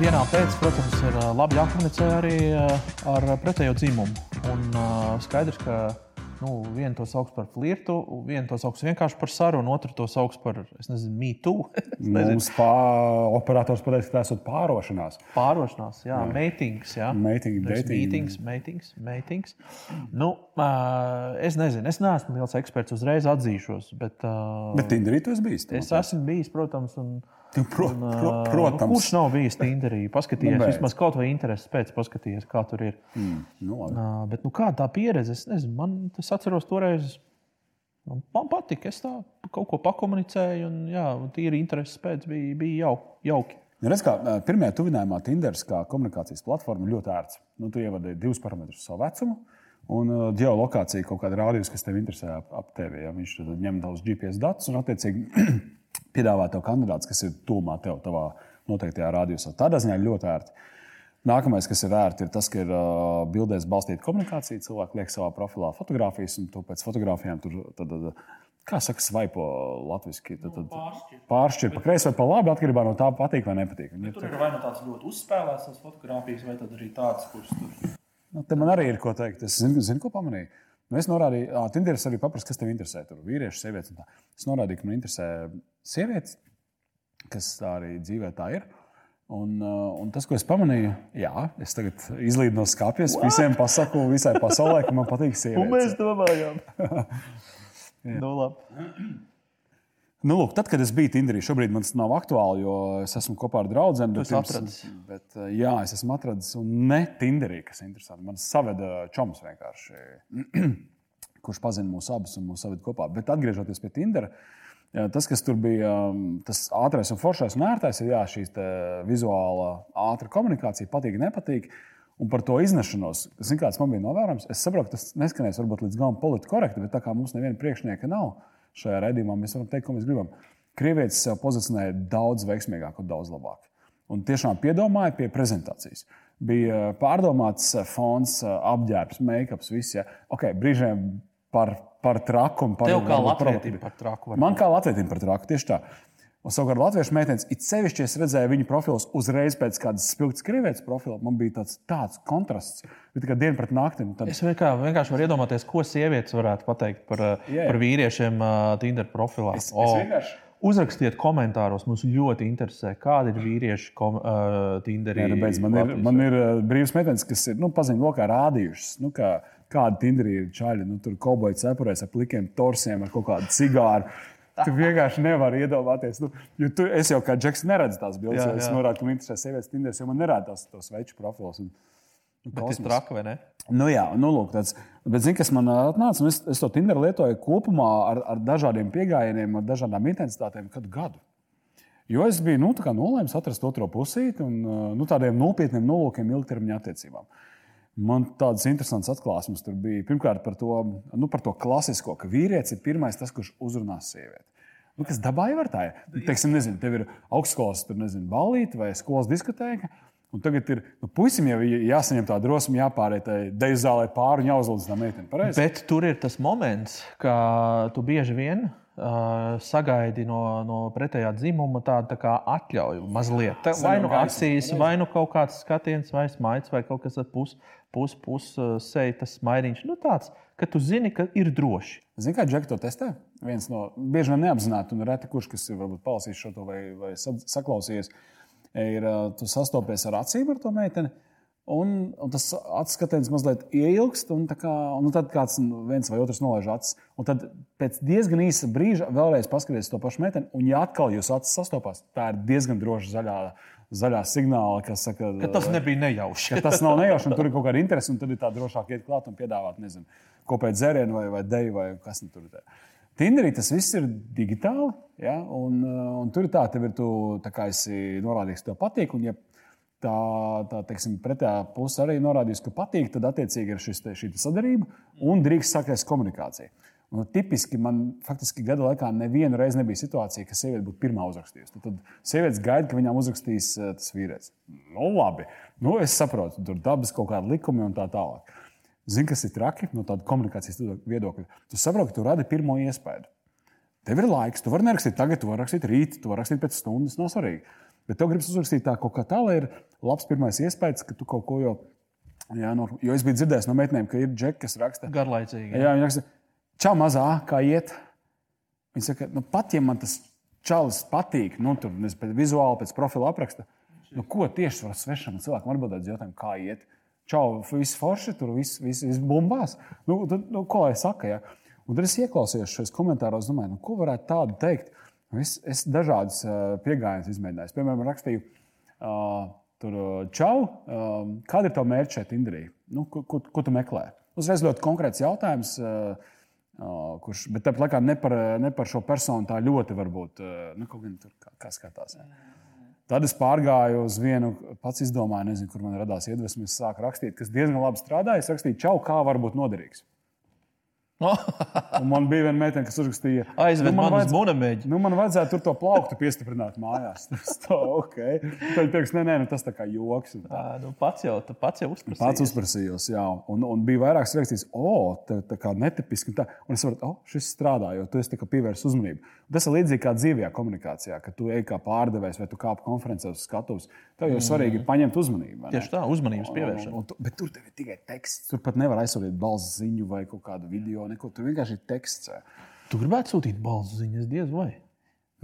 dienā pēc, protams, ir labi jākomunicē arī ar pretējo dzimumu. Un skaidrs, ka nu, vienu to sauc par flirtu, vienu to sauc vienkārši par sarunu, otru to sauc par, mītu. Mums pā, operators pateica, ka tas ir pārošanās. Pārošanās, jā, meitings. Jā. Meiting, dating. Meetings, meetings, meetings. Nu, es nezinu, es neesmu liels eksperts, uzreiz atzīšos. Bet, Bet Tinderī tu esi bijis? Es esmu bijis, protams. Un, Pro, un, pro, uh, protams. Nu, kurš nav bijis Tinderī? Paskatījies, Nu, vismaz kaut vai intereses pēc, paskatījies, kā tur ir. Mm, nu, labi. Bet nu, kāda tā pieredze? Es nezinu, man tas atceros toreiz. Man, man patika, es tā kaut ko pakomunicēju, un jā, tīri intereses pēc bija, bija jau, jauki. Nu, redz, kā, pirmajā tuvinājumā Tinders kā komunikācijas platforma ļoti ērts. Nu, tu ievadi divus parametrus - savu vecumu un geolokāciju, kaut kādu rādījumu, kas tev interesē ap, ap tevi. Ja? Viņš ņem tavus GPS datus un, attiecīgi, piedāvā tev kandidātus, kas ir tūmā tev, tavā noteiktajā rādījumā. Tādā ziņā ļoti ērti. Nākamais, kas ir ērti, ir tas, ka ir uh, bildēs balstīta komunikācija. Cilvēki liek savā profilā fotogrāfijas, un tu pēc fotografijām tur, tad, tad, kā saka, svaipo latviešu. Tad, tad pāršķir pa kreisi vai pa labi, atkarībā no tā, patīk vai nepatīk. Ja Tur ir vai nu tāds ļoti uzspēlēts, tas fotografijas, vai arī tāds, kurš tur Nu, te man arī ir ko teikt. Es zinu, zinu ko pamanīju. Nu, es norādīju, ka Tinderis arī paprasti, kas tev interesē. Tur vīrieši, sievietes. Es norādīju, ka man interesē sievietes, kas tā arī dzīvē tā ir. Uh, un tas, ko es pamanīju, jā, es tagad izlīdu no skāpjas, visiem pasaku, visai pasaulē, ka man patīk sievietes. domājām. nu, labi. Nu, lūk, tad, kad es biju Tinderī, šobrīd man tas nav aktuāli, jo es esmu kopā ar draugiem. Tu esi atradis. Bet, uh, jā, es esmu atradis, un ne Tinderī, kas ir interesanti. Man saveda čoms vienkārši, kurš pazina mūsu abus un mūsu saveda kopā. Bet atgriežoties pie Tindera, jā, tas, kas tur bija, um, tas ātrais un foršais un ērtais, ir jā, šī vizuāla ātrā komunikācija, patīk, nepatīk. Un par to iznešanos, kāds man bija novērojams, es saprotu, tas neskanēs varbūt līdz galam politiski korekti, bet tā kā mums neviena priekšnieka nav šajā redzējumā, mēs varam teikt, ko mēs gribam. Krievietis sev pozicionēja daudz veiksmīgāk un daudz labāk. Un tiešām piedomāja pie prezentācijas. Bija pārdomāts fons, apģērbs, make-ups, viss. Ja. Okay, brīžiem par, par traku un par Tev kā provokatīvu. par traku. Man kā latvietim par traku, tieši tā. Un savukārt latviešu meitenes, it sevišķi es redzēju viņu profilus uzreiz pēc kādas spilgtas krievietes profila. Man bija tāds, tāds kontrasts, bija kā diena pret nakti. Tad, Es vienkārši, vienkārši varu iedomāties, ko sievietes varētu pateikt par, uh, jā. par vīriešiem uh, Tinder profilā. Es- es vienkārši- Uzrakstiet komentāros, mums ļoti interesē, kādi ir vīrieši kom, uh, Tinderī. Jā, nu, beidz, man, ir, man ir uh, brīvs meitenes, kas ir nu, paziņu lokā rādījušas, nu, kā, kāda Tinderī ir čaļi. Nu, tur kaubojas cepurēs ar plikiem torsiem, ar kaut kādu cigāru. Tu vienkārši nevari iedomāties. Nu, jo tu, es jau kā džeks neredzu tās bildes, Jā, jo es jā. norādu, ka man interesē sievietes Tinderis, jo man nerāda tās tos veču profilus. Un, Bet tas ir traki, vai ne? Nu, jā, nu, lūk, tāds, bet zini, kas man ā, atnāca? Nu, Es, es to Tinderu lietoju kopumā ar, ar dažādiem pieejamiem, ar dažādām intensitātēm, kādu gadu. Jo es biju nu, nolēmis atrast otro pusīti un ā, nu, tādiem nopietniem nolūkiem ilgtermiņa attiecībām. Man tādas interesantas atklāsmes tur bija. Pirmkārt, par to, nu, par to klasisko, ka vīrietis ir pirmais, tas, kurš uzrunās sievieti. Nu, kas dabā jau ir tā, ja teiksim, nezinu, tev ir augstskolas tur, nezinu, balīti vai skolas diskotēka. Un tagad ir nu, puisim jau jāsaņem tā drosme, jāpāriet tai deju zālē pāri un jāuzlūdz tā meitene. Bet tur ir tas moments, ka tu bieži vien sagaidi no, no pretējā dzimuma tādu tā kā atļauju mazliet. Vai nu acīs, vai nu kaut kāds skatiens, vai smaids, vai kaut kas ar pus, pus, uh, seju, tas smaidiņš. Nu, tāds, ka tu zini, ka ir droši. Zini, kā Džeks to testē? Viens no bieži vien neapzināti, un reti kurš, kas ir varbūt palasījis šo to vai, vai sa- saklausījies, ir tu sastopies ar acīm ar to meiteni. Un, un tas atskatiens mazliet ieilgst, un, kā, un tad kāds viens vai otrs nolaiž acis. Un tad pēc diezgan īsa brīža vēlreiz paskaties to pašu meiteni, un, ja atkal jūs acis sastopās, tā ir diezgan droša zaļā, zaļā signāla, kas saka, Ka tas nebija nejauši. ka tas nav nejauši, un tur ir kaut kāda interese, un tad ir tā drošāk iet klāt un piedāvāt, nezinu, kopēt dzērienu vai, vai deju vai kas nu tur ir. Tinderī tas viss ir digitāli, ja? un, un tur ir tā, tev ir tu, tā kā esi norādījis, tev patīk, un ja tā, tā teiksim, pretējā puse arī norādījusi, ka patīk, tad attiecīgi ir šis, šī te sadarība un drīkst sākties komunikācija. Un, tipiski man faktiski gada laikā nevienu reizi nebija situācija, ka sieviete būtu pirmā uzrakstījusi. Tad, sievietes gaida, ka viņām uzrakstīs tas vīrietis. Nu, labi, nu, es saprotu, tur dabas kaut kāda likuma un tā tālāk. Zini, kas ir traki no tāda komunikācijas viedokļa? Tu saproti, ka tu radi pirmo iespēju. Tev ir laiks, tu vari nerakstīt tagad, tu vari rakstīt rīt, tu vari rakstīt pēc stundas, nav svarīgi. Bet tev gribas uzrakstīt tā kaut kā tā, lai ir labs pirmais iespējas, ka tu kaut ko jau. Jā, no, jo es biju dzirdējis no meitenēm, ka ir džeki, kas raksta. Garlaicīgi. Jā, viņi raksta, čau, mazā, kā iet. Viņi saka, nu, pat ja man tas čalis patīk, nu, tur pēc vizuāli, pēc profila apraksta, nu, ko tieši var svešam cilvēkam atbildēt uz jautājumu, kā iet. Čau, viss forši, tur viss, viss, viss bumbās. Nu, tad, nu, ko lai saka? Ja? Un tad es ieklausījos šajos komentāros, domāju, nu, ko varētu tādu teikt. Es, es dažādas uh, pieejas izmēģināju. Piemēram, rakstīju, uh, tur, uh, čau, kāda ir tava mērķa šeit, Indrija? Nu, ko, ko, ko tu meklē? Uzreiz ļoti konkrēts jautājums. Kurš, bet tāpat laikā ne par, ne par šo personu tā ļoti varbūt nu, kaut kā tur kā, kā skatās. Ja. Tad es pārgāju uz vienu, pats izdomāju, nezinu, kur man radās iedvesma. Es sāku rakstīt, kas diezgan labi strādāja. Es rakstīju, čau, kā var būt noderīgs. Un man bija viena meitene, kas uzrakstīja, Aizved man man uz vajadz- monēmēģi. Nu, man vajadzētu tur to plauktu piestiprināt mājās. Tas tā, okay. Tad teiks, nē, nē, nu, tas tā kā joks. tā. Nu, pats jau, pats jau uzprasīji. Pats uzprasījos, jā, un, un bija vairākas reakcijas, o, tā, tā kā netipiski. Un, tā. un es saprotu, o, šis strādā, jo tu esi pievērsis uzmanību. Tas ir līdzīgi kā dzīvajā komunikācijā, kad tu ej kā pārdevējs vai tu kāp konferencē uz skatuves. Tev jau svarīgi ir paņemt uzmanību. Tieši tā, uzmanības pievēršana. Bet tur tev ir tikai teksts. Tur pat nevar aizsūtīt balss ziņu vai kādu video. Neko. Tur vienkārši ir teksts. Tu gribētu sūtīt balsu ziņas, diez vai?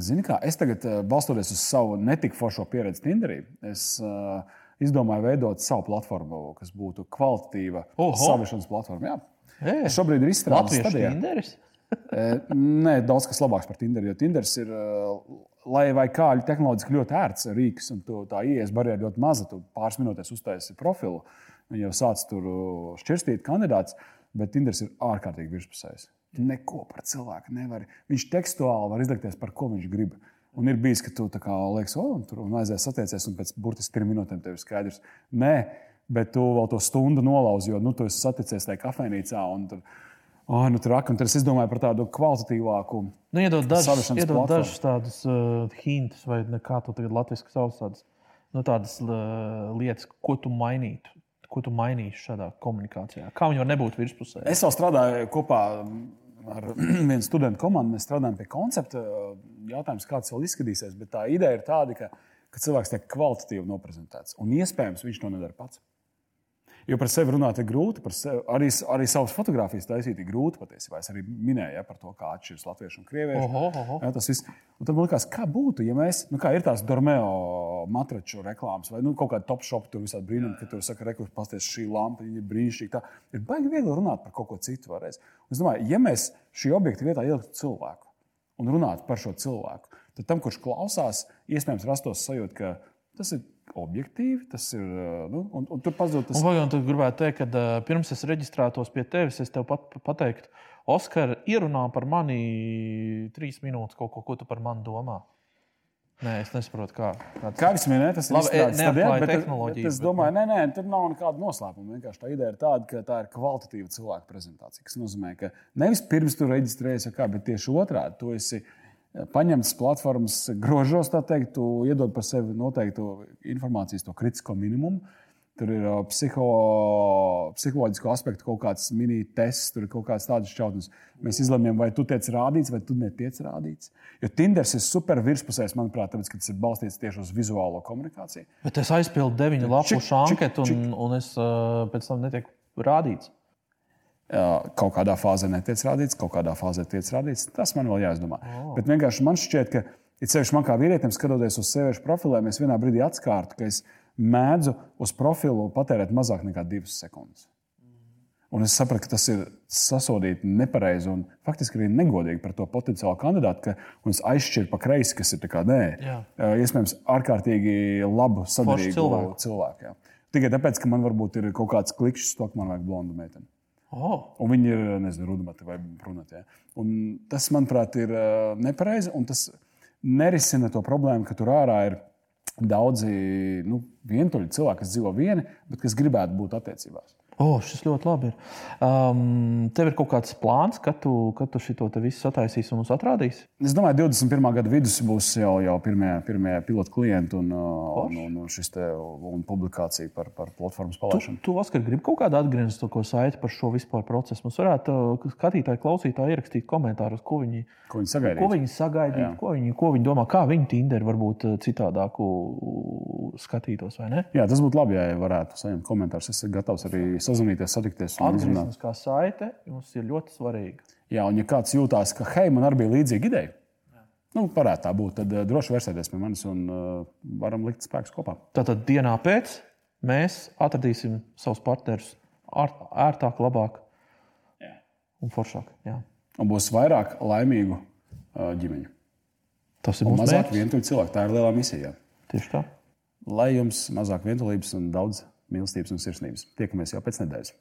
Zini, kā es tagad, eh, balstoties uz savu netik foršo pieredzi Tinderī, es uh, izdomāju veidot savu platformu, kas būtu kvalitatīva Oho! savienošanas platforma. Jā. Ē, Es šobrīd ir izstrādājis Latviešu stadijā. tinderis. E, Nē, daudz kas labāks par Tinderu. Jo Tinders ir, eh, lai vai kā tehnoloģiski ļoti ērts rīks, un tu, tā ielas barjera ļoti maza. Tu pāris minūtēs uztaisīji profilu, jau sāc tur šķirstīt kandidātus, bet Tinders ir ārkārtīgi virspusējs. Tu neko par cilvēku nevari. Viņš tekstuāli var izlikties, par ko viņš grib. Un ir bijis, ka tu kā liekas, o, un tur un aizies satiecies, un pēc burtiski trim minūtēm tev ir skaidrs. Nē, bet tu vēl to stundu nolauzi, jo nu, tu esi saticies tajā kafejnīcā. un Tur, oh, nu, tur, ak, un tad es izdomāju par tādu kvalitatīvāku. Nu, iedod dažus, iedod dažus tādus uh, hintus, vai kā tu tagad latviešu sauc tādas, nu, tādas uh, lietas, ko tu mainītu. Ko tu mainīsi šādā komunikācijā? Kā viņi var nebūt virspusē? Es vēl strādāju kopā ar vienu studentu komandu. Mēs strādājam pie koncepta. Jautājums, kāds vēl izskatīsies, bet tā ideja ir tāda, ka, ka cilvēks tiek kvalitatīvi noprezentēts. Un iespējams, viņš to nedara pats. Jo par sevi runāt ir grūti, sevi, arī, arī savas fotogrāfijas taisīt ir grūti patiesībā. Es arī minēju ja, par to, kā atšķiras latviešu un krieviešu. Oho, oho. Jā, tas viss. Un tad man liekas, kā būtu, ja mēs, nu, kā ir tās Dormeo matraču reklāmas, vai nu, kaut kāda top shop, tur visādi brīnumi, ka tur saka, rekurors pasties šī lampa, ir brīnišķīga. Tā ir baigi viegli runāt par kaut ko citu vēlreiz. Un Es domāju, ja mēs šī objekta vietā ieliktu cilvēku un runātu par šo cilvēku, tad tam, kurš klausās, iespējams rastos sajūta, ka tas ir objektīvi, tas ir, nu, un, un tur pazūd tas. Vai, un tu gribētu teikt, ka uh, pirms es reģistrētos pie tevis, es tev pat pateiktu, Oskar, ierunā par mani trīs minūtes kaut ko, ko tu par mani domā. Nē, es nesaprotu, kā. Kāds... Kā jau minēju, tas ir Labi, izstrādāts neapklāja stadijā, bet, tehnoloģijas, bet es domāju, nē, nē, tur nav nekāda noslēpuma. Vienkārši tā ideja ir tāda, ka tā ir kvalitatīva cilvēka prezentācija. Tas nozīmē, ka nevis pirms tu reģistrējies, kā, bet tieši otrādi. Tu esi paņemts platformas grožos, tā teikt, tu iedod par sevi noteiktu informācijas, to kritisko minimumu. Tur ir uh, psiho, psiholoģisko aspektu, kaut kāds mini-tests, tur ir kaut kāds tāds šķautnes. Mēs izlemjam, vai tu tiec rādīts, vai tu netiec rādīts. Jo Tinders ir super virspusējs, manuprāt, tāpēc, ka tas ir balstīts tieši uz vizuālo komunikāciju. Bet es aizpildu deviņu lapu anketu, un, un es uh, pēc tam netieku rādīts. Kaut kādā fāzē netiek rādīts, kaut kādā fāzē tiek rādīts. Tas man vēl jāizdomā. Oh. Bet vienkārši man šķiet, ka, it sevišķi man kā vīrietim, skatoties uz sieviešu profiliem, es vienā brīdī atskārtu, ka es mēdzu uz profilu patērēt mazāk nekā divas sekundes. Un es sapratu, ka tas ir sasodīti nepareizi un faktiski arī negodīgi par to potenciālu kandidātu, ka es aizšķiru pa kreisi, kas ir tā kā nē, Jā. Iespējams, ārkārtīgi labu sadarību cilvēku. cilvēku. jā. Tikai tāpēc, ka man varbūt ir kaut kāds klikšķis, to, man vajag blondu meiteni. Oh, Un viņi ir nezinu, rudmati vai brunati. Ja? Un Tas, manuprāt, ir uh, nepareizi. Tas nerisina to problēmu, ka tur ārā ir daudzi nu, vientuļi cilvēki, kas dzīvo vieni, bet kas gribētu būt attiecībās. Oh, šis ļoti labi ir. Um, tev ir kaut kāds plāns, kad tu, kad tu šo visu sataisīsi un mums atrādīsi? Es domāju, 21. gada vidus būs jau, jau pirmie, pirmie pilotu klienti un, un, un, un, te, un publikācija par, par platformas palaišanu. Tu, tu Oskar, gribi kaut kādu atgrieznisko saiti par šo vispār procesu? Mums varētu skatītāji, klausītāji ierakstīt komentārus, ko viņi, ko viņi sagaidīja. Ko viņi, sagaidīt, ko viņi, ko viņi domā, kā viņi Tinder varbūt citādāku skatītos, vai ne? Jā, tas būtu labi, ja varētu saņemt komentārus. Es esmu gatavs arī sazināties, satikties. Atgriezniskā saite jums ir ļoti svarīga. Jā, un ja kāds jūtās, ka hei, man arī bija līdzīga ideja, nu, varētu tā būt, tad uh, droši vērsieties pie manis un uh, varam likt spēkus kopā. Tātad dienā pēc mēs atradīsim savus partnerus ērtāk, labāk jā. un foršāk. Jā. Un būs vairāk laimīgu uh, ģimeņu. Tas ir un mazāk vientuļu cilvēku. Tā ir lielā misija. Tieši tā. Lai jums mazāk vientulības un daudz mīlestības un sirsnības. Tiekamies jau pēc nedēļas.